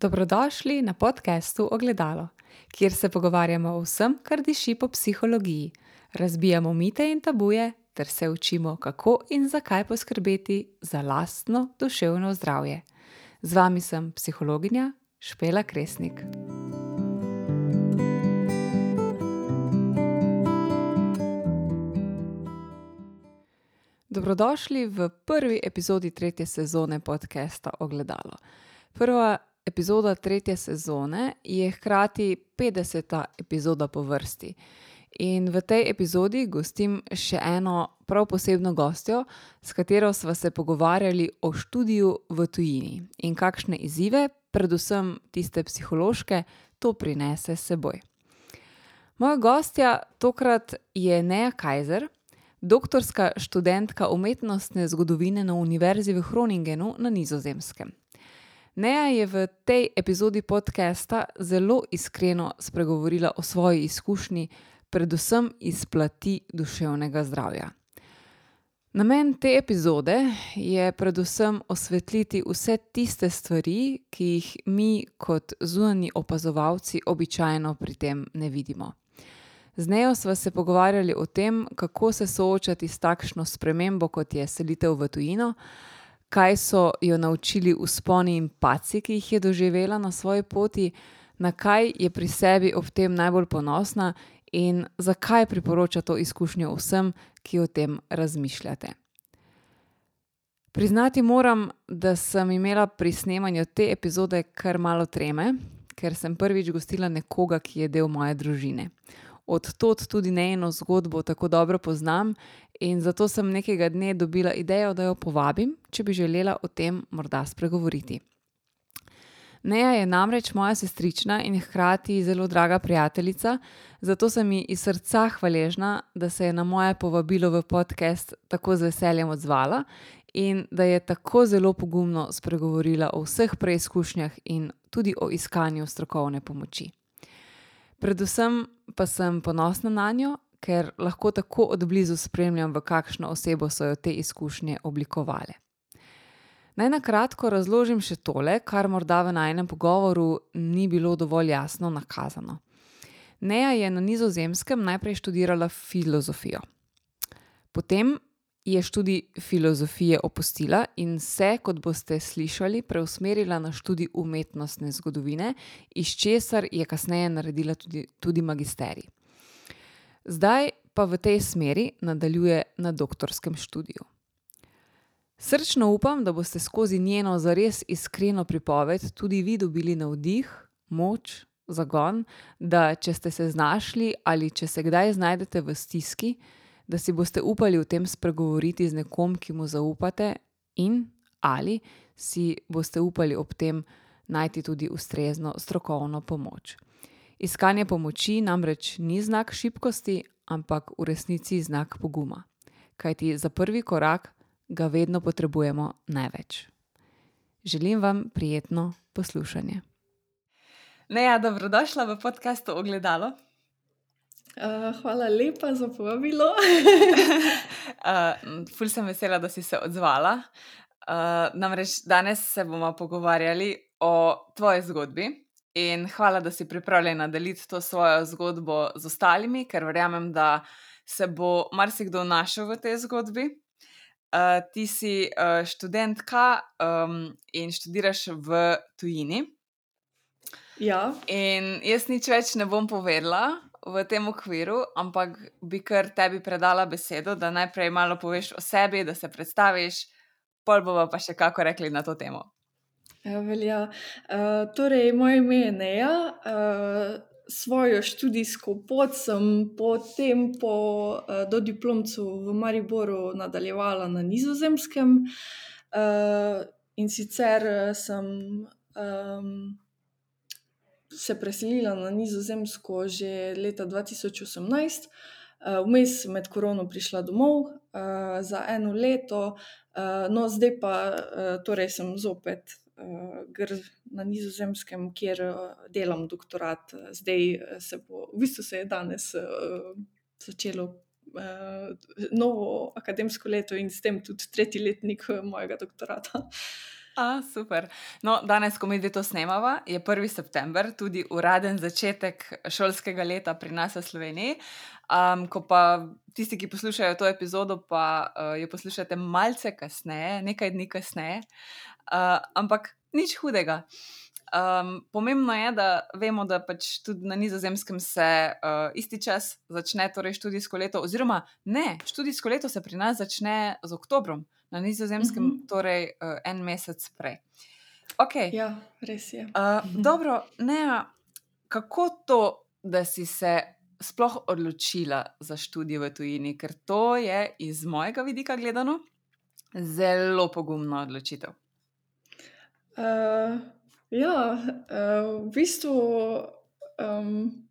Dobrodošli na podkastu Ogledalo, kjer se pogovarjamo o vsem, kar diši po psihologiji. Razbijamo mite in tabuje, ter se učimo, kako in zakaj poskrbeti za lastno duševno zdravje. Z vami sem psihologinja Špela Kresnik. Dobrodošli v prvi epizodi tretje sezone podcasta Ogledalo. Prva epizoda tretje sezone je hkrati 50. epizoda po vrsti. In v tej epizodi gostim še eno prav posebno gostjo, s katero sva se pogovarjali o študiju v tujini in kakšne izzive, predvsem tiste psihološke, to prinese s seboj. Moja gostja tokrat je Neja Kajzer, doktorska študentka umetnostne zgodovine na Univerzi v Groningenu na Nizozemskem. Neja je v tej epizodi podcasta zelo iskreno spregovorila o svoji izkušnji, predvsem iz plati duševnega zdravja. Namen te epizode je predvsem osvetliti vse tiste stvari, ki jih mi, kot zunani opazovalci, običajno pri tem ne vidimo. Z Nejo sva se pogovarjali o tem, kako se soočati s takšno spremembo, kot je selitev v tujino kaj so jo naučili usponi in paci, ki jih je doživela na svoji poti, na kaj je pri sebi ob tem najbolj ponosna in zakaj priporoča to izkušnjo vsem, ki o tem razmišljate. Priznati moram, da sem imela pri snemanju te epizode kar malo treme, ker sem prvič gostila nekoga, ki je del moje družine. Od tod tudi njeno zgodbo tako dobro poznam in zato sem nekega dne dobila idejo, da jo povabim, če bi želela o tem morda spregovoriti. Neja je namreč moja sestrična in hkrati zelo draga prijateljica, zato sem ji iz srca hvaležna, da se je na moje povabilo v podcast tako z veseljem odzvala in da je tako zelo pogumno spregovorila o vseh preizkušnjah in tudi o iskanju strokovne pomoči. Predvsem pa sem ponosna na njo, ker lahko tako odblizu spremljam, v kakšno osebo so jo te izkušnje oblikovale. Naj na kratko razložim še tole, kar morda v najnem pogovoru ni bilo dovolj jasno nakazano. Neja je na Nizozemskem najprej študirala filozofijo. Potem je študij filozofije opustila in se, kot boste slišali, preusmerila na študij umetnostne zgodovine, iz česar je kasneje naredila tudi, tudi magisterij. Zdaj pa v tej smeri nadaljuje na doktorskem študiju. Srčno upam, da boste skozi njeno zares iskreno pripoved tudi vi dobili navdih, moč, zagon, da če ste se znašli ali če se kdaj znajdete v stiski, da si boste upali o tem spregovoriti z nekom, ki mu zaupate, in ali si boste upali ob tem najti tudi ustrezno strokovno pomoč. Iskanje pomoči namreč ni znak šibkosti, ampak v resnici znak poguma. Kajti za prvi korak ga vedno potrebujemo največ. Želim vam prijetno poslušanje. Neja, dobrodošla v podkastu Ogledalo. Uh, hvala lepa za povabilo. uh, ful sem vesela, da si se odzvala. Uh, namreč danes se bomo pogovarjali o tvoji zgodbi. In hvala, da si pripravljena deliti to svojo zgodbo z ostalimi, ker verjamem, da se bo marsikdo našel v tej zgodbi. Uh, ti si uh, študentka um, in študiraš v tujini. Ja. In jaz nič več ne bom povedala v tem okviru, ampak bi kar tebi predala besedo, da najprej malo poveš o sebi, da se predstaviš, pol bomo pa še kako rekli na to temo. Ja. Uh, torej, moje ime je Neja. Uh, svojo študijsko pot sem potem po uh, dodiplomcu v Mariboru nadaljevala na Nizozemskem. Uh, in sicer sem um, se preselila na Nizozemsko že leta 2018. Vmes uh, med korono prišla domov uh, za eno leto, uh, no zdaj pa uh, torej sem zopet uh, na Nizozemskem, kjer uh, delam doktorat. Zdaj se bo, v bistvu se je danes uh, začelo uh, novo akademsko leto in s tem tudi tretji letnik mojega doktorata. A, super. No, danes, ko mi to snemava, je 1. september, tudi uraden začetek šolskega leta pri nas v Sloveniji. Um, ko pa tisti, ki poslušajo to epizodo, pa uh, jo poslušate malce kasneje, nekaj dni kasneje, uh, ampak nič hudega. Um, pomembno je, da vemo, da pač tudi na nizozemskem se uh, isti čas začne, torej študijsko leto, oziroma ne, študijsko leto se pri nas začne z oktobrom, na nizozemskem, mhm. -huh. torej uh, en mesec prej. Okay. Ja, res je. Uh, uh -huh. Dobro, ne, kako to, da si se sploh odločila za študij v tujini, ker to je iz mojega vidika gledano zelo pogumna odločitev. Uh, ja, uh, v bistvu um,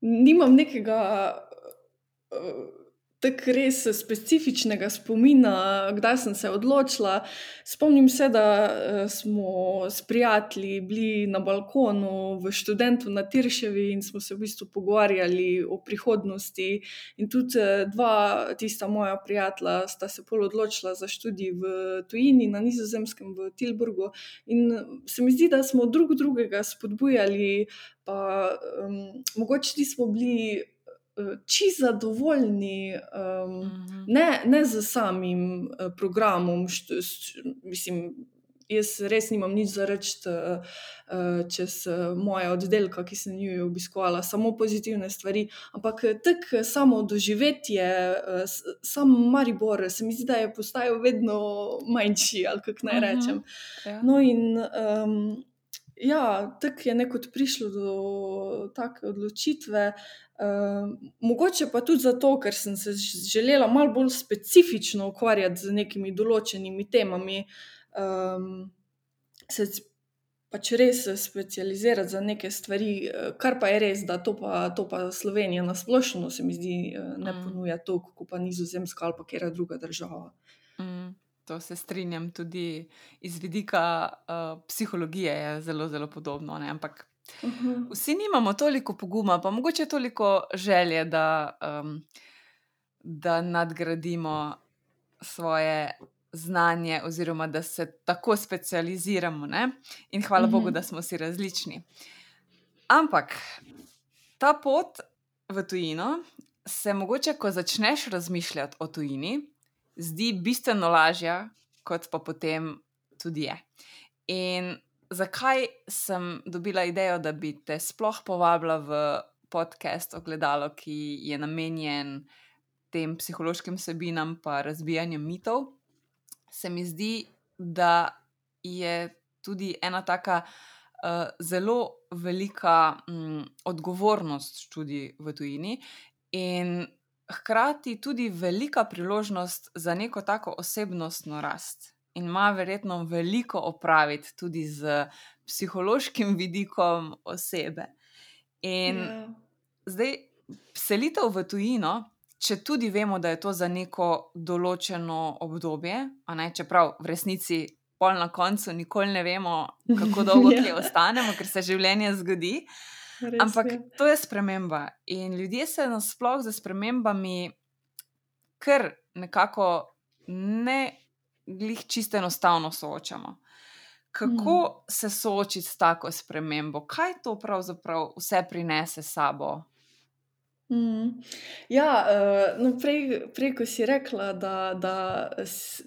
nimam nekega. Uh, tako res specifičnega spomina, kdaj sem se odločila. Spomnim se, da eh, smo s prijatelji bili na balkonu v študentu na Tirševi in smo se v bistvu pogovarjali o prihodnosti. In tudi eh, dva, tista moja prijatelja, sta se pol odločila za študij v tujini, na nizozemskem, v Tilburgu. In se mi zdi, da smo drug drugega spodbujali, pa um, mogoče nismo bili. Eh, čisto zadovoljni, um, uh -huh. ne, ne z samim uh, programom. Št, št, mislim, jaz res nimam nič za reči uh, čez uh, moje oddelke, ki sem jih obiskovala, samo pozitivne stvari. Ampak tako samo doživetje, uh, sam Maribor, se mi zdi, da je postajal vedno manjši, ali kako naj rečem. Uh -huh. ja. No, in. Um, Ja, tako je nekako prišlo do take odločitve. Uh, mogoče pa tudi zato, ker sem se želela malo bolj specifično ukvarjati z nekimi določenimi temami, um, se pač res specializirati za neke stvari, kar pa je res, da to pa, to pa Slovenija na splošno se mi zdi ne mm. ponuja toliko, kot pa Nizozemska ali pa kera druga država. To se strinjam tudi iz vidika uh, psihologije, je zelo, zelo podobno. Ne? Ampak uh mhm. -huh. vsi nimamo toliko poguma, pa mogoče toliko želje, da, um, da nadgradimo svoje znanje, oziroma da se tako specializiramo. Ne? In hvala uh -huh. Bogu, mhm. da smo si različni. Ampak ta pot v tujino se mogoče, ko začneš razmišljati o tujini zdi bistveno lažja, kot pa potem tudi je. In zakaj sem dobila idejo, da bi te sploh povabila v podcast o gledalu, ki je namenjen tem psihološkim sebinam in razbijanju mitov? Se mi zdi, da je tudi ena taka uh, zelo velika um, odgovornost tudi v tujini. In hkrati tudi velika priložnost za neko tako osebnostno rast. In ima verjetno veliko opraviti tudi z psihološkim vidikom osebe. In yeah. Ja. zdaj, selitev v tujino, če tudi vemo, da je to za neko določeno obdobje, ne, čeprav v resnici, pol na koncu, nikoli ne vemo, kako dolgo. Ja. ostanemo, ker se življenje zgodi. Uh, Res Ampak je. to je sprememba. In ljudje se nasplošno z spremembami, ker nekako ne glih čisto enostavno soočamo. Kako hmm. se soočiti s tako spremembo, kaj to pravzaprav vse prinese s sabo? Mm. Ja, uh, no prej, prej, ko si rekla, da, da,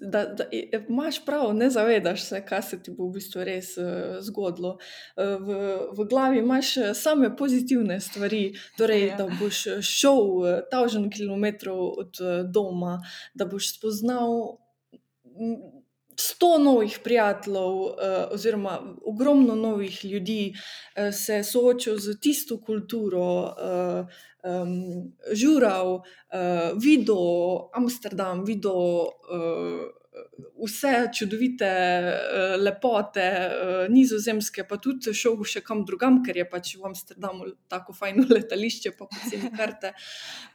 da, da imaš prav, ne zavedaš se, kaj se ti bo v bistvu res uh, zgodilo. Uh, v, v glavi imaš same pozitivne stvari, torej, ja. da boš šel uh, tavžen kilometrov od uh, doma, da boš spoznal. Sto novih prijateljev, uh, oziroma ogromno novih ljudi, uh, se soočajo z tisto kulturo, um, žural, videl Amsterdam, videl vse čudovite uh, lepote uh, nizozemske, pa tudi šel še kam drugam, ker je pač v Amsterdamu tako fajno letališče, pa vse karte.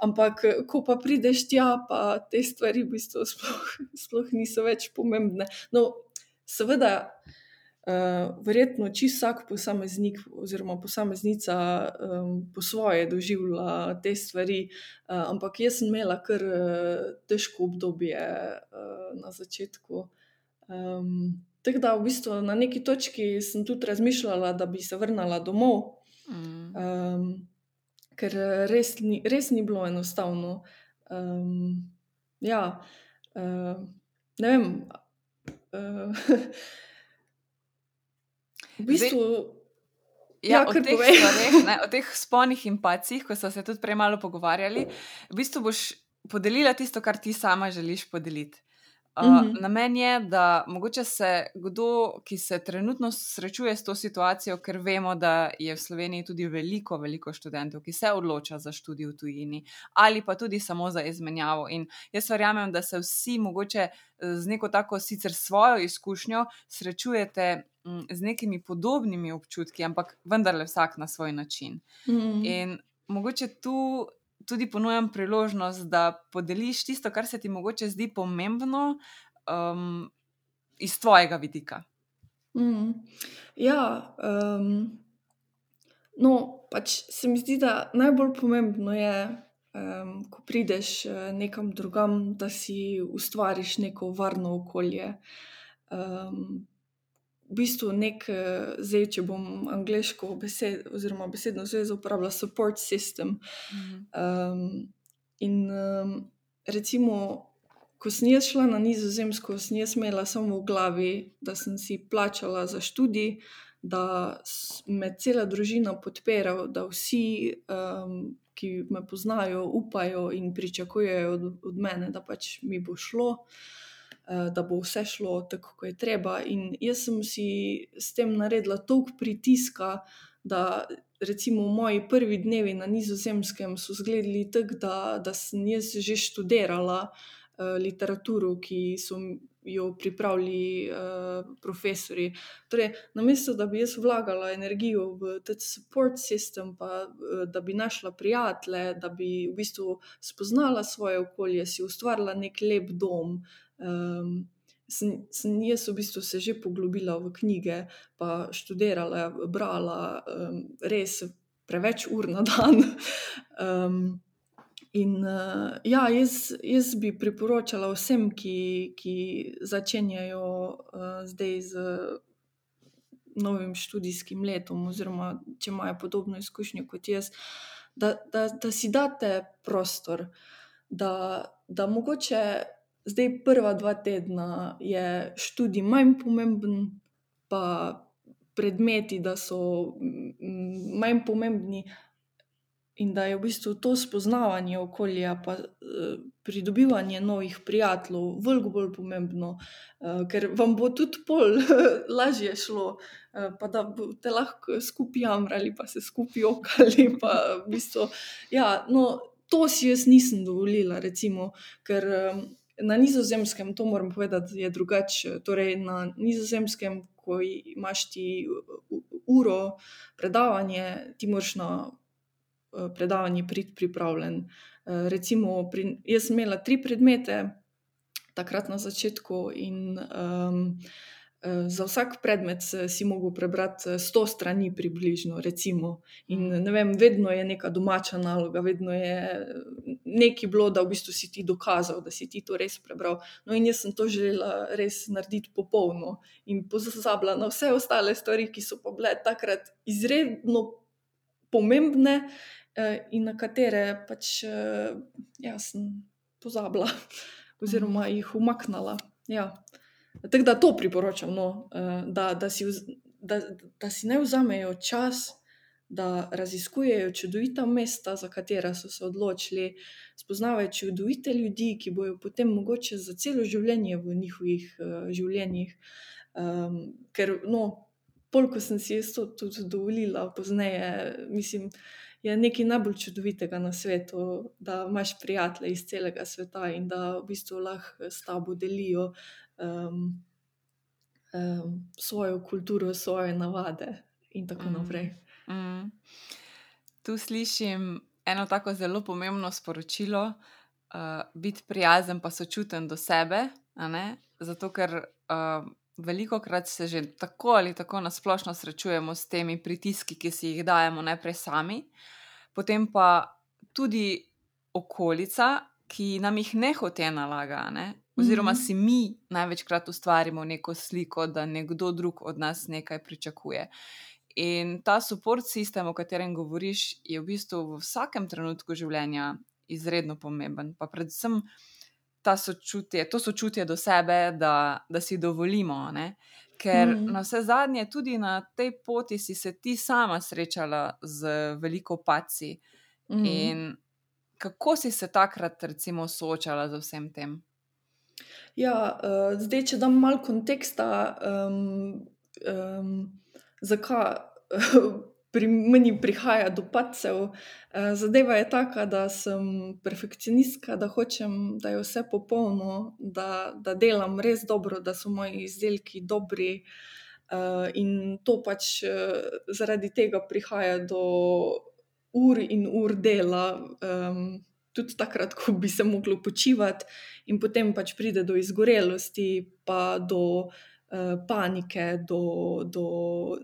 Ampak, ko pa prideš tja, pa te stvari v bistvu sploh, sploh niso več pomembne. No, seveda. Uh, verjetno čisto vsak posameznik oziroma posameznica um, po svoje doživlja te stvari, uh, ampak jaz sem imela kar uh, težko obdobje uh, na začetku. Um, tako da, v bistvu na neki točki sem tudi razmišljala, da bi se vrnila domov, Mm. um, ker res ni, res ni bilo enostavno. Um, ja, uh, ne vem. Uh, v bistvu, Ja, Ja, o, teh povej. stvareh, ne, o teh sponih in pacih, ko smo se tudi prej malo pogovarjali, v bistvu boš podelila tisto, kar ti sama želiš podeliti. Uh, Mhm. Namen je, da mogoče se kdo, ki se trenutno srečuje s to situacijo, ker vemo, da je v Sloveniji tudi veliko, veliko študentov, ki se odloča za študij v tujini ali pa tudi samo za izmenjavo. In jaz verjamem, da se vsi mogoče z neko tako sicer svojo izkušnjo srečujete mm, z nekimi podobnimi občutki, ampak vendarle vsak na svoj način. mm, In mogoče tu tudi ponujam priložnost, da podeliš tisto, kar se ti mogoče zdi pomembno um, iz tvojega vidika. mm, ja, um, no, pač se mi zdi, da najbolj pomembno je, um, ko prideš eh, nekam drugam, da si ustvariš neko varno okolje. Um, v bistvu nek, eh, zdaj, če bom angliško besed, oziroma besedno zvezo uporabljala, support system. Um, in um, recimo, ko sem jaz šla na Nizozemsko, sem jaz imela samo v glavi, da sem si plačala za študij, da me cela družina podpira, da vsi, um, ki me poznajo, upajo in pričakujejo od, od mene, da pač mi bo šlo. eh, Da bo vse šlo tako, kot je treba. In jaz sem si s tem naredila toliko pritiska, da recimo moji prvi dnevi na Nizozemskem so izgledali tako, da, da sem jaz že študirala uh, literaturo, ki so jo pripravili uh, profesori. Torej, namesto da bi jaz vlagala energijo v ta support system, pa uh, da bi našla prijatelje, da bi v bistvu spoznala svoje okolje, si ustvarila nek lep dom. Um, sem, sem jaz v bistvu se že poglobila v knjige, pa študirala, brala, um, res preveč ur na dan. Um, in uh, ja, jaz, jaz bi priporočala vsem, ki, ki začenjajo uh, zdaj z novim študijskim letom, oziroma če imajo podobno izkušnjo kot jaz, da, da, da si date prostor, da, da mogoče zdaj prva dva tedna je študij manj pomemben, pa predmeti, da so mm, manj pomembni. In da je v bistvu to spoznavanje okolja, pa uh, pridobivanje novih prijateljev, veliko bolj pomembno, uh, ker vam bo tudi pol lažje šlo, uh, pa da boste lahko skupaj jamrali, pa se skupaj okali. Pa v bistvu, ja, no, to si jaz nisem dovolila, recimo, ker na nizozemskem, to moram povedati, je drugače. Torej, na nizozemskem, ko imaš ti uro predavanje, ti moraš na eh, predavanje priti pripravljen. Eh, Recimo, pri, jaz sem imela tri predmete takrat na začetku, in um, za vsak predmet si mogel prebrati eh, 100 strani, približno. Recimo. In ne vem, vedno je neka domača naloga, vedno je nekaj bilo, da v bistvu si ti dokazal, da si ti to res prebral. No, in jaz sem to želela res narediti popolno in pozabila na vse ostale stvari, ki so pa bile takrat izredno pomembne eh, in na katere pač eh, ja, sem pozabila, oziroma jih umaknila. Ja. Tako da to priporočam, no, eh, da, da, si, da, da si ne vzamejo čas, da raziskujejo čudovita mesta, za katera so se odločili, spoznavajo čudovite ljudi, ki bojo potem mogoče za celo življenje v njihovih uh, življenjih. Um, ker, no, pol, ko sem si to tudi dovolila, pozneje, mislim, je nekaj najbolj čudovitega na svetu, da imaš prijatelje iz celega sveta in da v bistvu lahko s tabo delijo um, um, svojo kulturo, svoje navade in tako Mm. naprej. Mm. Tu slišim eno tako zelo pomembno sporočilo, uh, biti prijazen, pa sočuten do sebe. Zato, ker uh, veliko krat se že tako ali tako nasplošno srečujemo s temi pritiski, ki si jih dajemo najprej sami, potem pa tudi okolica, ki nam jih ne hote nalaga. Ne? Oziroma mm -hmm. si mi največkrat ustvarimo neko sliko, da nekdo drug od nas nekaj pričakuje. In ta support sistem, o katerem govoriš, je v bistvu v vsakem trenutku življenja izredno pomemben. Pa predvsem sočutje, to sočutje do sebe, da, da si dovolimo. Ne? Ker mm. na vse zadnje, tudi na tej poti si se ti sama srečala z veliko paci. Mm. In kako si se takrat, recimo, soočala z vsem tem? Ja, uh, zdaj, če dam malo konteksta, um, um, zakaj pri meni prihaja do pacev. Uh, zadeva je taka, da sem perfekcionistka, da hočem, da je vse popolno, da, da delam res dobro, da so moji izdelki dobri. Uh, in to pač uh, zaradi tega prihaja do ur in ur dela. Tudi takrat, ko bi se moglo počivati, in potem pač pride do izgorelosti, pa do uh, panike, do, do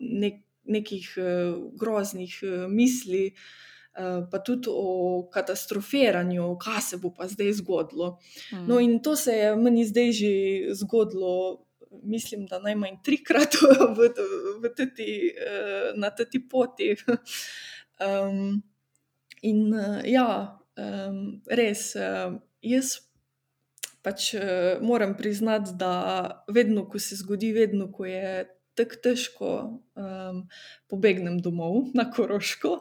nek, nekih uh, groznih uh, misli, uh, pa tudi o katastrofiranju, kaj se bo pa zdaj zgodilo. Mm. No, in to se je meni zdaj že zgodilo. Mislim, da najmanj trikrat v, v teti, na tej poti. Um, in ja, um, res, uh, jaz pač uh, moram priznati, da vedno, ko se zgodi, vedno, ko je tako težko, um, pobegnem domov na Koroško.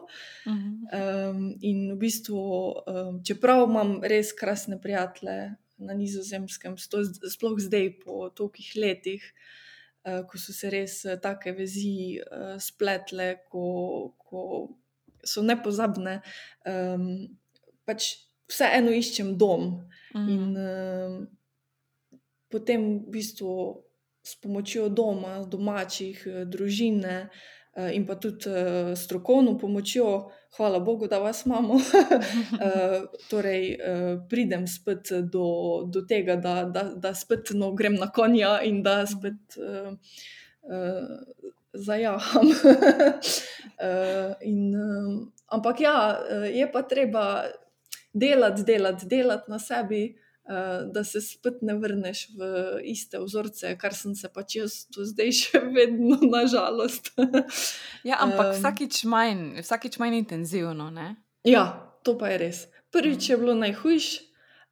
Um, in v bistvu, um, čeprav imam res krasne prijatelje na Nizozemskem, sploh zdaj, po tolikih letih. Uh, ko so se res uh, take vezi uh, spletle, ko, ko so nepozabne, um, pač vseeno iščem dom. Mm. In uh, potem v bistvu s pomočjo doma, domačih, uh, družine uh, in pa tudi uh, strokovno pomočjo, hvala Bogu, da vas imamo. uh, torej, pridem spet do, do tega, da, da, da spet no, grem na konja in da spet. Uh, uh, Zajaham. in, um, ampak ja, je pa treba delati, delati, delati na sebi, uh, da se spet ne vrneš v iste vzorce, kar sem se pač jaz do zdaj še vedno, nažalost. ja, ampak um, vsakič manj, vsakič manj intenzivno. Ne? Ja, to pa je res. Prvič je bilo najhujše,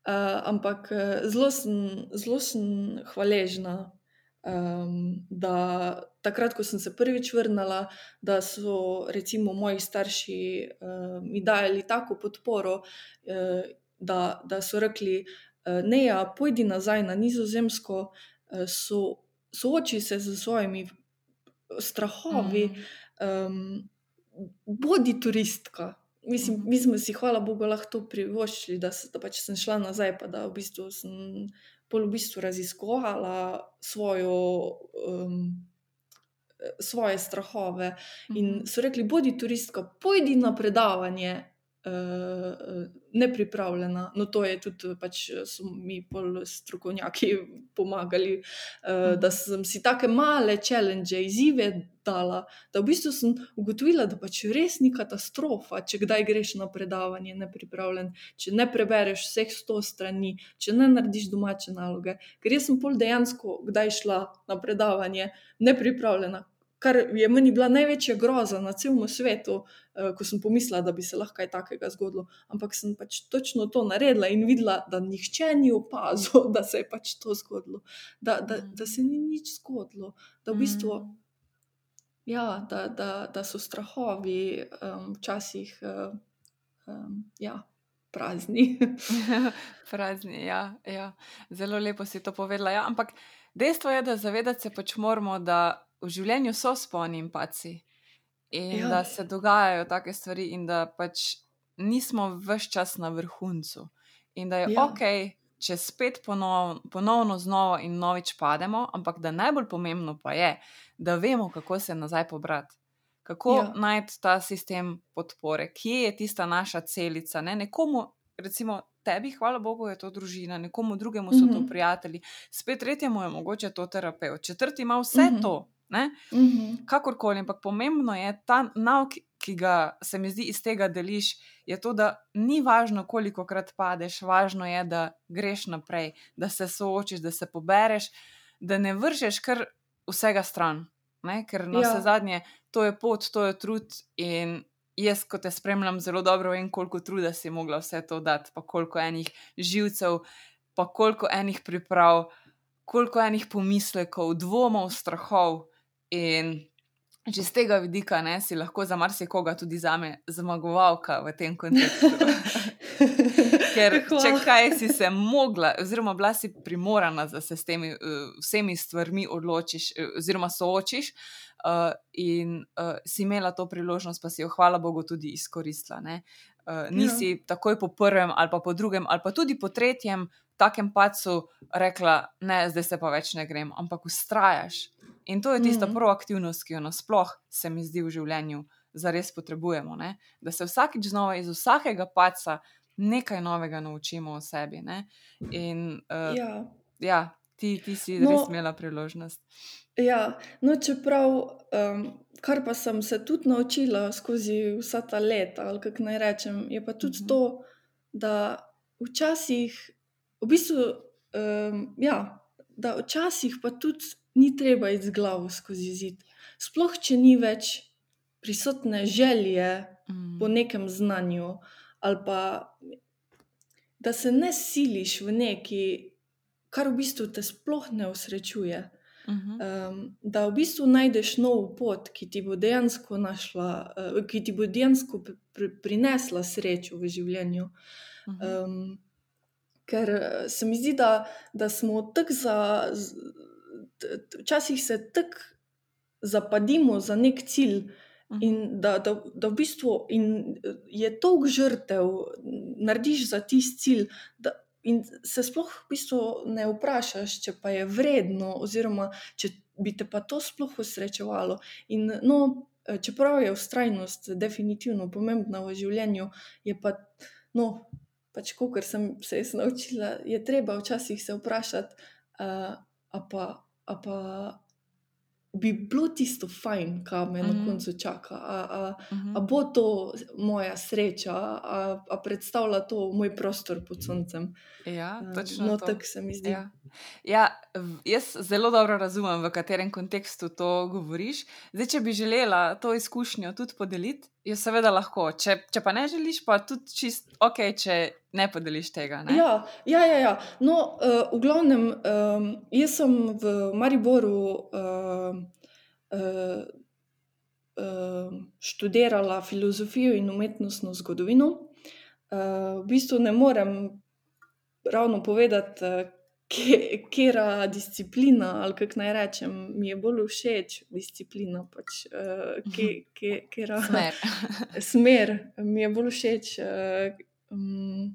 uh, ampak zelo sem, zelo sem hvaležna. Um, da takrat, ko sem se prvič vrnila, da so recimo moji starši uh, mi dali tako podporo, uh, da, da so rekli: uh, Ne, ja, pojdi nazaj na Nizozemsko, uh, so, sooči se z svojimi strahovi, um, bodi turistka. Mislim, mi smo si, hvala Bogu, lahko to privoščili, da, da pač sem šla nazaj, pa da v bistvu sem v bistvu raziskovala svojo. Um, svoje strahove. In mhm. so rekli: Bodi turistka, pojdi na predavanje, nepripravljena. No, to je tudi, pač so mi pol strokovnjaki pomagali, uh, da sem si take male challenge, izzive dala, da v bistvu sem ugotovila, da pač res ni katastrofa, če kdaj greš na predavanje nepripravljen, če ne prebereš vseh sto strani, če ne narediš domače naloge. Ker jaz sem pol dejansko kdaj šla na predavanje nepripravljena, kar je meni bila največja groza na celem svetu, uh, ko sem pomislila, da bi se lahko kaj takega zgodilo. Ampak sem pač točno to naredila in videla, da nihče ni opazil, da se je pač to zgodilo, da, da, da se ni nič zgodilo, da v bistvu. Mm. Ja, da, da, da so strahovi um, včasih um, ja, prazni. prazni, ja, ja. Zelo lepo si to povedala. Ja, ampak dejstvo je, da zavedati se pač moramo, da v življenju so sponi in paci. In ja. da se dogajajo take stvari, in da pač nismo vse čas na vrhuncu. In da je ja. ok, če spet ponov, ponovno znova in novič pademo, ampak da najbolj pomembno pa je, da vemo, kako se nazaj pobrati. Kako ja. najti ta sistem podpore, kje je tista naša celica. Ne? Nekomu, recimo, tebi, hvala Bogu, je to družina, nekomu drugemu so mm -hmm. to mhm. prijatelji, spet tretjemu je mogoče to terapeut, četrti ima vse mm -hmm. to. Mm -hmm. Kakorkoli, ampak pomembno je ta nauk ki ga se mi zdi iz tega deliš, je to, da ni važno, koliko krat padeš, važno je, da greš naprej, da se soočiš, da se pobereš, da ne vržeš kar vsega stran. Ne? Ker na vse ja. zadnje, to je pot, to je trud. In jaz, ko te spremljam, zelo dobro vem, koliko truda si mogla vse to dati, pa koliko enih živcev, pa koliko enih priprav, koliko enih pomislekov, dvomov, strahov. In Če z tega vidika ne, si lahko za marsikoga, tudi za me, zmagovalka v tem kontekstu. Ker če kaj si se mogla, oziroma bila si primorana, da se s temi uh, vsemi stvarmi odločiš, uh, oziroma soočiš, uh, in uh, si imela to priložnost, pa si jo, hvala Bogu, tudi izkoristila. Uh, nisi ja. takoj po prvem, ali pa po drugem, ali pa tudi po tretjem takem pacu rekla, ne, zdaj se pa več ne grem, ampak ustrajaš. In to je tista mm. proaktivnost, ki jo nasploh se mi zdi v življenju, da res potrebujemo. Ne? Da se vsakič znova iz vsakega paca nekaj novega naučimo o sebi. In, uh, ja. ja, ti, ti si no, res imela priložnost. Ja, no, čeprav, um, kar pa sem se tudi naučila skozi vsa ta leta, ali kako naj rečem, je pa tudi mm -hmm. to, da včasih, v bistvu, um, ja, da včasih pa tudi ni treba iti z glavo skozi zid. Sploh, če ni več prisotne želje mm. po nekem znanju, ali pa da se ne siliš v neki, kar v bistvu te sploh ne usrečuje. Um, da v bistvu najdeš nov pot, ki ti bo dejansko, našla, uh, ki ti bo dejansko pr pr prinesla srečo v življenju. Um, ker eh, se mi zdi, da, da smo tako za včasih se tako zapadimo za nek cilj. Mhm. In da, da, da v bistvu je to žrtev, narediš za tisti cilj, da, in se sploh v bistvu ne vprašaš, če pa je vredno, oziroma če bi te pa to sploh usrečevalo. In, no, čeprav je ustrajnost definitivno pomembna v življenju, je pa, no, pač, kot sem se jaz naučila, je treba včasih se vprašati, uh, pa pa bi bilo tisto fajn, kar me mm na mhm. koncu čaka. A, a, mm -hmm. a bo to moja sreča, a, a predstavlja to moj prostor pod soncem. Ja, točno. No, tako se mi zdi. Ja. Ja, jaz zelo dobro razumem, v katerem kontekstu to govoriš. Zdaj, če bi želela to izkušnjo tudi podeliti, je seveda lahko. Če, če pa ne želiš, pa tudi čist ok, če ne podeliš tega. Ne? Ja, ja, ja, ja. No, uh, v glavnem, um, jaz sem v Mariboru uh, uh, študirala filozofijo in umetnostno zgodovino. Uh, v bistvu ne morem ravno povedati, uh, kera disciplina ali kako naj rečem, mi je bolj všeč disciplina. Pač, uh, ke, ke, kera, smer. smer mi je bolj všeč. Uh, um,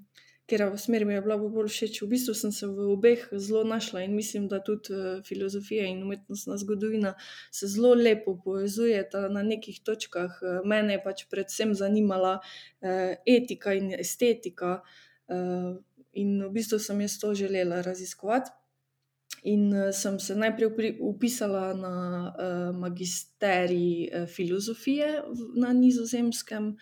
Ker v smeri mi je bila bolj všeč, v bistvu sem se v obeh zelo našla in mislim, da tudi uh, filozofija in umetnostna zgodovina se zelo lepo povezujeta na nekih točkah. Uh, mene je pač predvsem zanimala uh, etika in estetika, uh, in v bistvu sem jaz to želela raziskovati. In uh, sem se najprej upisala na uh, magisterij uh, filozofije na Nizozemskem.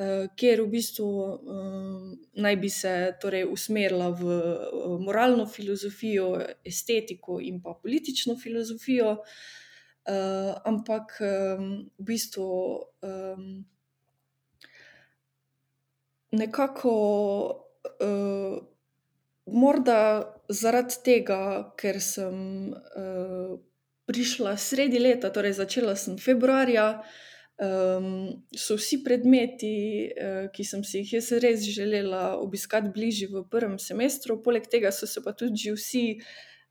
Uh, ker v bistvu uh, naj bi se torej usmerila v uh, moralno filozofijo, estetiko in pa politično filozofijo, uh, ampak um, v bistvu um, nekako morda zaradi tega, ker sem uh, prišla sredi leta, torej začela sem februarja. Um, so vsi predmeti, uh, ki sem si jih res želela obiskati bližje v prvem semestru, poleg tega so se pa tudi vsi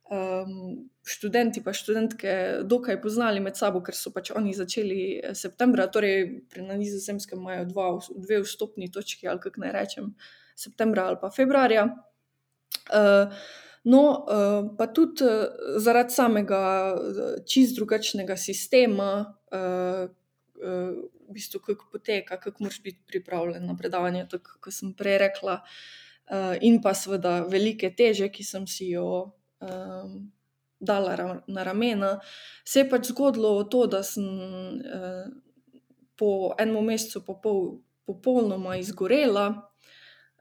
um, študenti in študentke dokaj poznali med sabo, ker so pač oni začeli septembra, torej na Nizozemskem imajo dva, dve vstopni točki, ali kako naj rečem, septembra ali pa februarja. Uh, No, pa tudi zaradi samega čist drugačnega sistema, v bistvu, kako poteka, kako moraš biti pripravljen na predavanje, tako kot sem prej rekla, in pa seveda velike teže, ki sem si jo dala na ramena. Se je pač zgodilo to, da sem po enem mesecu pa pol popolnoma izgorela,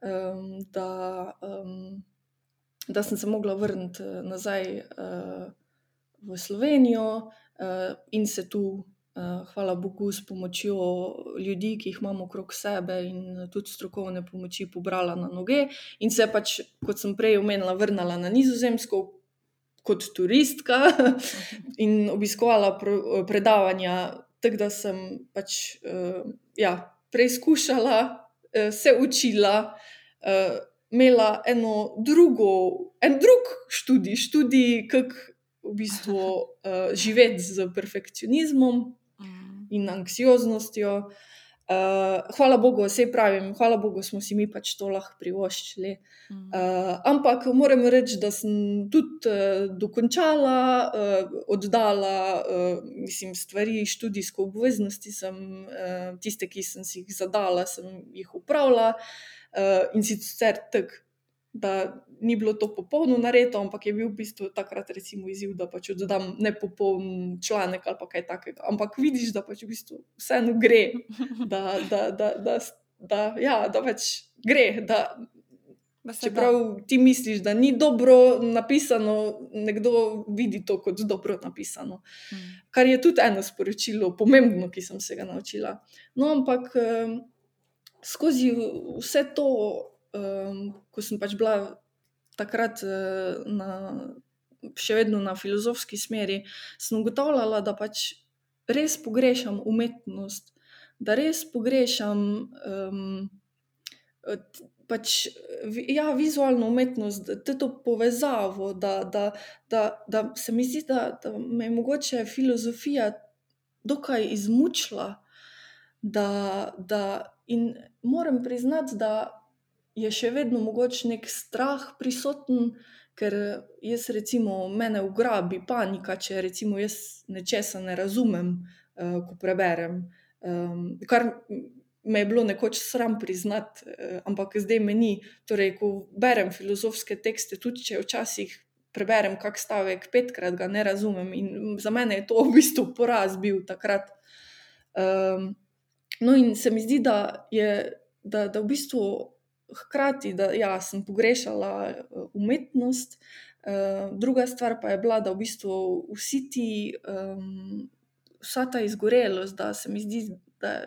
um, da, um, da sem se mogla vrniti nazaj uh, v Slovenijo uh, in se tu Eh, hvala Bogu, s pomočjo ljudi, ki jih imamo okrog sebe, in tudi strokovne pomoči, pobrala na noge. In se pač, kot sem prej omenila, vrnila na Nizozemsko kot turistka in obiskovala predavanja, tako da sem pač uh, ja, preizkušala, uh, se učila. Uh, Imela eno drugo, en drug študij, študij, kako v bistvu uh, živeti z perfekcionizmom, in anksioznostjo. Uh, hvala Bogu, vse pravim, hvala Bogu, smo si mi pač to lahko privoščili. Uh, ampak moram reči, da sem tudi uh, dokončala, uh, oddala, uh, mislim, stvari, študijsko obveznosti, sem, uh, tiste, ki sem si jih zadala, sem jih upravila uh, in sicer tako da ni bilo to popolno narejeno, ampak je bil v bistvu takrat recimo izziv, da pač oddam nepopoln članek ali kaj takega. Ampak vidiš, da pač v bistvu vseeno gre, da, da, da, da, da, ja, da pač gre. Da, Čeprav ti misliš, da ni dobro napisano, nekdo vidi to kot dobro napisano. Hmm. Kar je tudi eno sporočilo, pomembno, ki sem se ga naučila. No, ampak skozi vse to um, ko sem pač bila takrat uh, na, še vedno na filozofski smeri, sem ugotavljala, da pač res pogrešam umetnost, da res pogrešam. Um, Pač, ja, vizualno umetnost, da to povezavo, da, da, da, da se mi zdi, da, da me je mogoče filozofija dokaj izmučila. Da, da, in moram priznati, da je še vedno mogoče nek strah prisoten, ker jaz, recimo, mene ugrabi panika, če recimo jaz nečesa ne razumem, uh, ko preberem. Um, kar me je bilo nekoč sram priznati, uh, ampak zdaj meni. Torej, ko berem filozofske tekste, tudi če včasih preberem kak stavek petkrat, ga ne razumem in za mene je to v bistvu poraz bil takrat. Um, no, in se mi zdi, da je. Da, da v bistvu hkrati, da ja, sem pogrešala eh, umetnost, uh, druga stvar pa je bila, da v bistvu vsi ti, um, vsa ta izgorelost, da se mi zdi, da,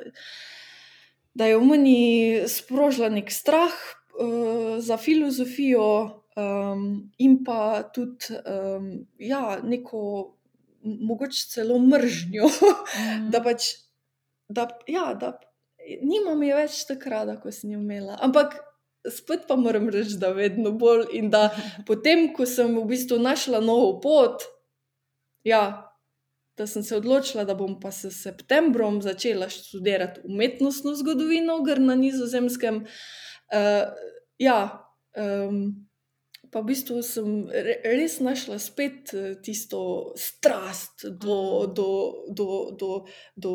da je v meni sprožila nek strah uh, za filozofijo. Um, in pa tudi um, ja, neko, mogoče celo mržnjo, mm. da pač, da, ja, da nimam je več tako rada, kot sem jo imela. Ampak spet pa moram reči, da vedno bolj. In da potem, ko sem v bistvu našla novo pot, ja, da sem se odločila, da bom pa s septembrom začela študirati umetnostno zgodovino, gr na nizozemskem. Uh, ja, um, pa v bistvu sem res našla spet eh, tisto strast do, do, do, do, do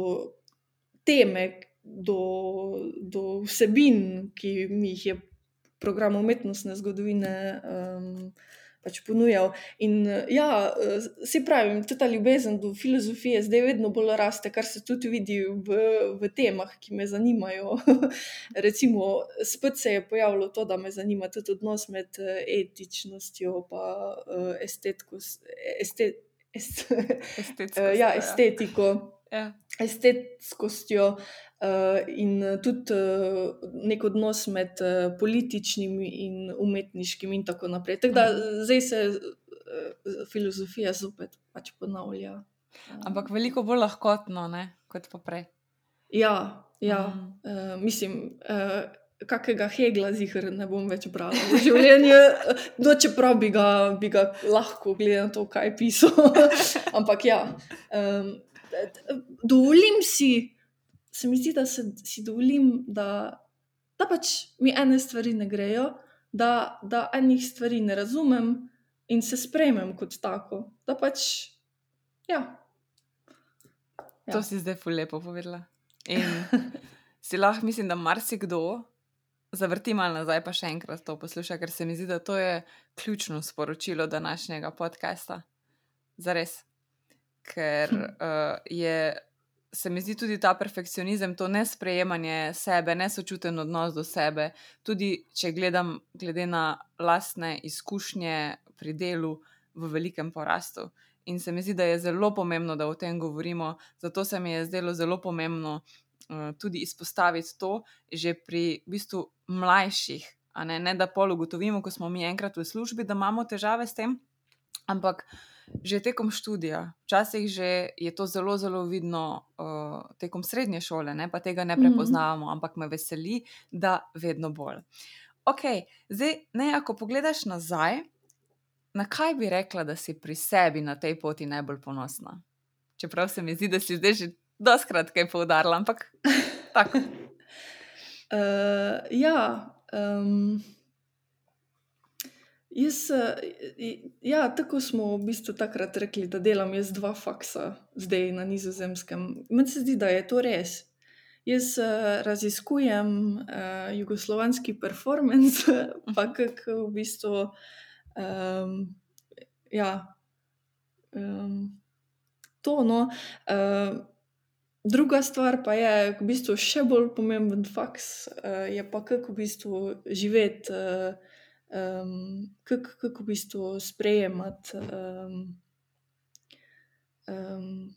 teme. Do, do vsebin, ki mi jih je program umetnostne zgodovine um, pač ponujal. In ja, se pravi, ta ljubezen do filozofije zdaj vedno bolj raste, kar se tudi vidi v, v temah, ki me zanimajo. Recimo, spet se je pojavilo to, da me zanima tudi odnos med etičnostjo in estetiko. Estet, est, ja, estetiko. Ja. Estetskostjo, in tudi uh, nek odnos med uh, političnim in umetniškim, in tako naprej. Tako da mhm. zdaj se uh, filozofija zopet pač ponavlja. Ampak veliko bolj lahkotno, ne? kot pa prej. Ja, ja. Uh, mislim. Uh, Kakega hegla zihar ne bom več bral v življenju, no, čeprav bi ga, bi ga lahko, glede na to, kaj je pisal. Ampak ja, um, dovolim si, se mi zdi, da se, si dovolim, da, da pač mi ene stvari ne grejo, da, da enih stvari ne razumem in se sprejmem kot tako. Da pač, ja. ja. To si zdaj lepo povedala. In si lahko mislim, da marsikdo zavrti malo nazaj, pa še enkrat to posluša, ker se mi zdi, da to je ključno sporočilo današnjega podcasta. Zares. Ker uh, je se mi zdi tudi ta perfekcionizem, to nesprejemanje sebe, nesočuten odnos do sebe. Tudi če gledam, glede na lastne izkušnje pri delu, v velikem porastu. In se mi zdi, da je zelo pomembno, da o tem govorimo. Zato se mi je zdelo zelo pomembno uh, tudi izpostaviti to že pri v bistvu mlajših. Ne? ne da pol ugotovimo, ko smo mi enkrat v službi, da imamo težave s tem, ampak že tekom študija, včasih že je to zelo, zelo vidno uh, tekom srednje šole, ne? pa tega ne mhm. prepoznavamo, ampak me veseli, da vedno bolj. Ok, zdaj, ne, ako pogledaš nazaj, na kaj bi rekla, da si pri sebi na tej poti najbolj ponosna? Čeprav se mi zdi, da si zdaj že doskrat kaj poudarila, ampak tako. uh, ja. Um... Jaz, eh, ja, tako smo v bistvu takrat rekli, da delam jaz dva faksa, zdaj na nizozemskem. Meni se zdi, da je to res. Jaz uh, raziskujem uh, jugoslovanski performance, pa kako v bistvu. Um, ja, um, to. No. Uh, druga stvar pa je v bistvu še bolj pomemben faks, uh, je pa kako v bistvu živeti. Uh, um, kako kak v bistvu sprejemati. Um, um,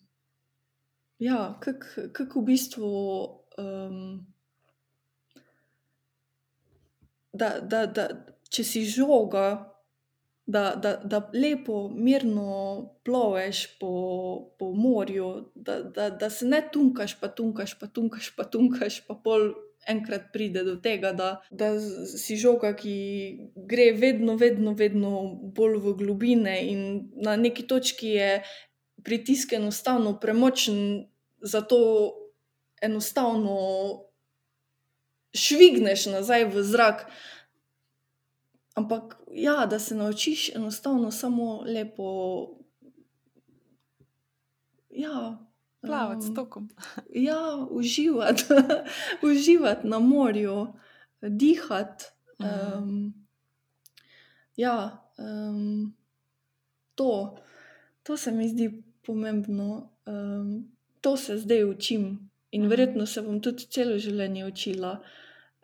ja, kako kak v bistvu. Um, da, da, da, če si žoga, da, da, da lepo, mirno ploveš po, po morju, da, da, da se ne tunkaš, pa tunkaš, pa tunkaš, pa tunkaš, pa pol enkrat pride do tega, da, da si žoga, ki gre vedno, vedno, vedno bolj v globine, in na neki točki je pritisk enostavno premočen, zato enostavno švigneš nazaj v zrak. Ampak, ja, da se naučiš enostavno samo lepo. Ja, Plavati s tokom. Ja, uživati, uživati na morju, dihati. Um, ja, um, to, to se mi zdi pomembno, um, to se zdaj učim in verjetno se bom tudi celo življenje učila.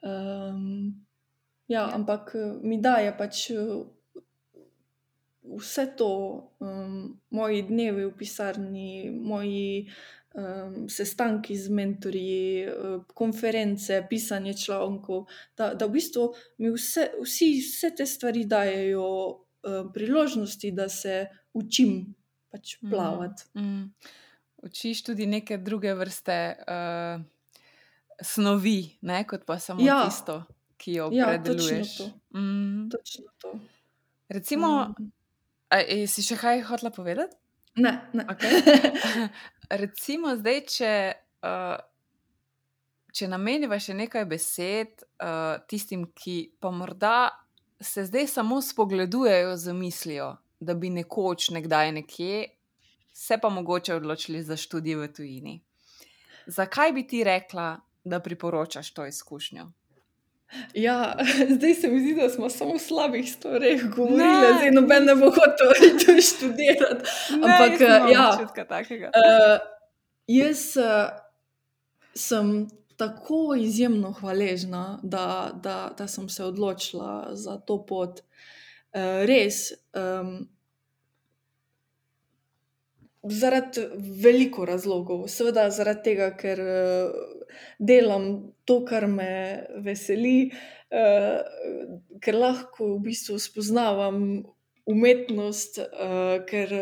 Um, ja, ampak mi daje pač vse to, um, moji dnevi v pisarni, moji um, sestanki z mentorji, uh, konference, pisanje člankov, da, da v bistvu mi vse, vsi, vse te stvari dajo uh, priložnosti, da se učim pač mhm, plavati. Mm, mm. Učiš tudi neke druge vrste uh, snovi, ne? kot pa samo ja. tisto. Ki jo ja, predeluješ. Točno to. Mm. Točno to. Recimo, mm. A, si še kaj hotela povedati? Ne, ne. Okay. Recimo, zdaj, če, uh, če nameniva še nekaj besed uh, tistim, ki pa morda se zdaj samo spogledujejo z mislijo, da bi nekoč, nekdaj nekje, se pa mogoče odločili za študij v tujini. Zakaj bi ti rekla, da priporočaš to izkušnjo? Ja, zdaj se mi zdi, da smo samo v slabih stvareh govorili, zdaj noben ne bo hotel to študirati. Ampak, ne, ja, uh, jaz uh, sem tako izjemno hvaležna, da, da, da sem se odločila za to pot. Uh, res. Um, Zaradi veliko razlogov, seveda zaradi tega, ker uh, delam to, kar me veseli, uh, ker lahko v bistvu spoznavam umetnost, uh, ker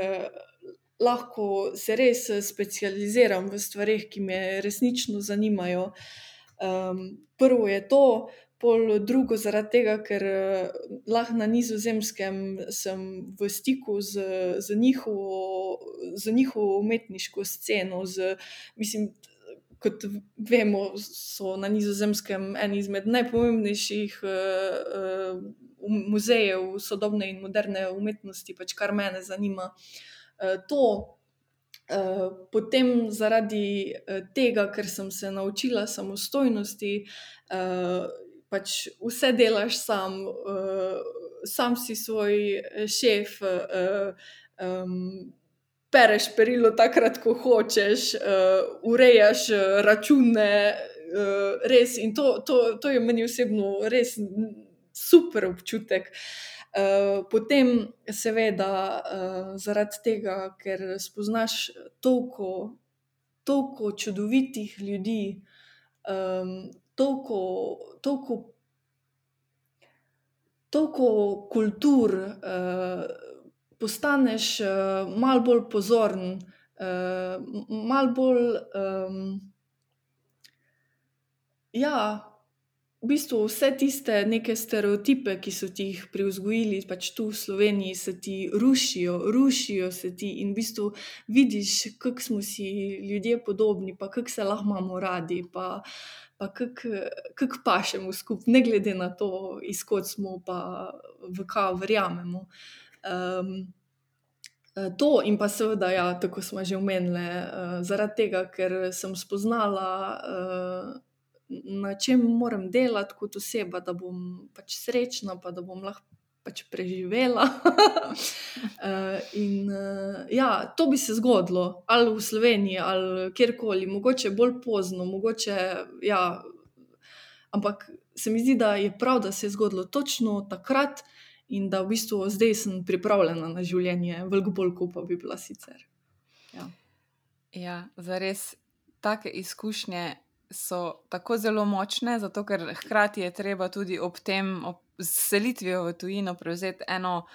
lahko se res specializiram v stvarih, ki me resnično zanimajo. Um, prvo je to, pol drugo zaradi tega, ker lahko na nizozemskem sem v stiku z, z, njihovo, z njihovo umetniško sceno. Z, mislim, kot vemo, so na nizozemskem eni izmed najpomembnejših uh, uh, muzejev sodobne in moderne umetnosti, pač kar mene zanima. Uh, to, uh, potem zaradi uh, tega, ker sem se naučila samostojnosti. Uh, pač vse delaš sam, uh, sam si svoj šef. Uh, um, pereš perilo takrat, ko hočeš, uh, urejaš račune, uh, res. In to, to, to je meni osebno res super občutek. Uh, potem, seveda, uh, zaradi tega, ker spoznaš toliko, toliko čudovitih ljudi, um, toliko, toliko, toliko kultur, uh, postaneš uh, malo bolj pozoren, uh, malo bolj. Um, ja, v bistvu vse tiste neke stereotipe, ki so ti jih privzgojili, pač tu v Sloveniji, se ti rušijo, rušijo se ti in v bistvu vidiš, kako smo si ljudje podobni, pa kako se lahko imamo radi, pa, pa kako kak pašemo skupaj, ne glede na to, izkot smo, pa v kaj verjamemo. Um, To, in pa seveda, ja, tako smo že omenili, uh, zaradi tega, ker sem spoznala uh, na čem moram delati kot oseba, da bom pač srečna, pa da bom lahko pač preživela. uh, in uh, ja, to bi se zgodilo, ali v Sloveniji, ali kjerkoli, mogoče bolj pozno, mogoče. Ja, ampak se mi zdi, da je prav, da se je zgodilo točno takrat. In da v bistvu zdaj sem pripravljena na življenje, veliko bolj kot pa bi bila sicer. Ja, ja za res take izkušnje so tako zelo močne, zato ker hkrati je treba tudi ob tem, ob selitvijo v tujino, prevzeti eno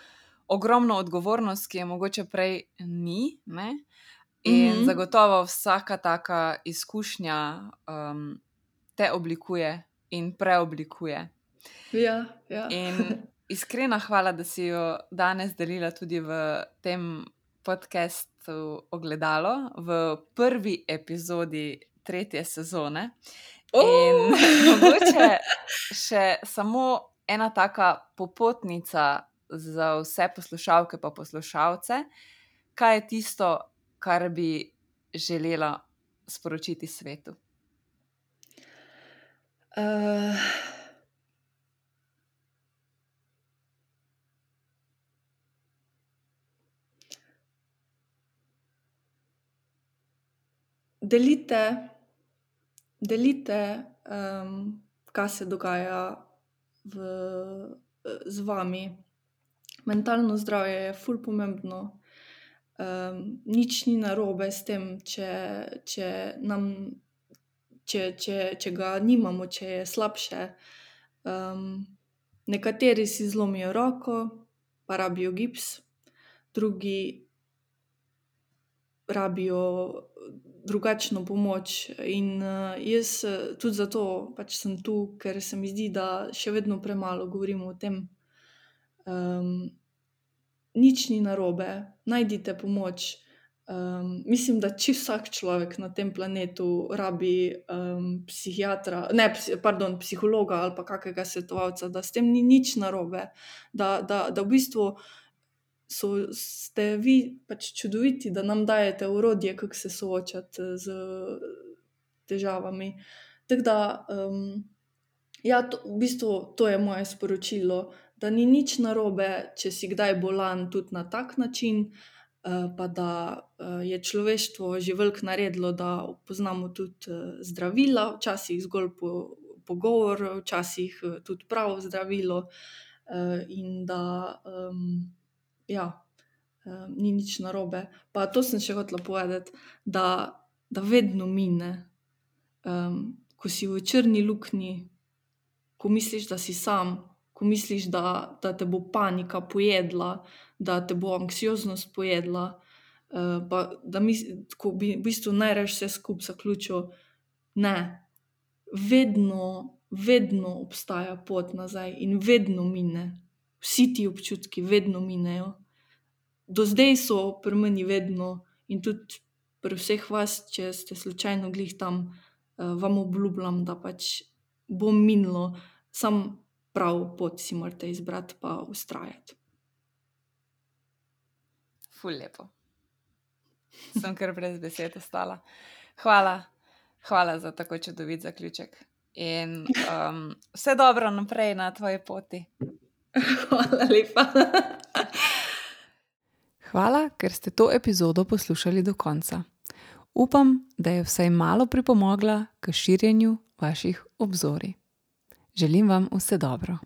ogromno odgovornost, ki je mogoče prej ni. Ne? In mm -hmm. zagotovo vsaka taka izkušnja um, te oblikuje in preoblikuje. Ja, ja. In iskrena hvala, da si jo danes delila tudi v tem podkastu Ogledalo, v prvi epizodi tretje sezone. In mogoče še samo ena taka popotnica za vse poslušalke in poslušalce, kaj je tisto, kar bi želela sporočiti svetu. Uh... Delite delite, um, kaj se dogaja v, z vami. Mentalno zdravje je fully pomembno. Um, nič ni narobe s tem, če, če, nam, če, če, če ga nimamo, če je slabše. Um, nekateri si zlomijo roko, pa rabijo gips, drugi rabijo drugačno pomoč. In uh, jaz uh, tudi zato pač sem tu, ker se mi zdi, da še vedno premalo govorimo o tem. Um, nič ni narobe, najdite pomoč. Um, mislim, da če vsak človek na tem planetu rabi um, psihiatra, ne, pardon, psihologa ali pa kakega svetovalca, da s tem ni nič narobe, da, da, da v bistvu so, ste vi pač čudoviti, da nam dajete urodje, kako se soočati z težavami. Tako da, um, ja, to, v bistvu to je moje sporočilo, da ni nič narobe, če si kdaj bolan tudi na tak način. Uh, pa da uh, je človeštvo že veliko naredilo, da poznamo tudi uh, zdravila, včasih zgolj po, pogovor, včasih tudi pravo zdravilo, in da um, ja, ni nič narobe. Pa to sem še hotela povedati, da, da vedno mine, um, ko si v črni luknji, ko misliš, da si sam, ko misliš, da, da te bo panika pojedla, da te bo anksioznost pojedla. Uh, pa, da mi, ko bi v bistvu najraž vse skupaj zaključil, ne, vedno, vedno obstaja pot nazaj in vedno mine vsi ti občutki vedno minejo. Do zdaj so pri meni vedno in tudi pri vseh vas, če ste slučajno glih tam, uh, vam obljubljam, da pač bo minilo, sam prav pot si morate izbrati, pa ustrajati. Ful lepo. Sem kar brez besed ostala. Hvala, hvala za tako čudovit zaključek. In um, vse dobro naprej na tvoji poti. Hvala lepa. Hvala, ker ste to epizodo poslušali do konca. Upam, da je vsaj malo pripomogla k širjenju vaših obzorij. Želim vam vse dobro.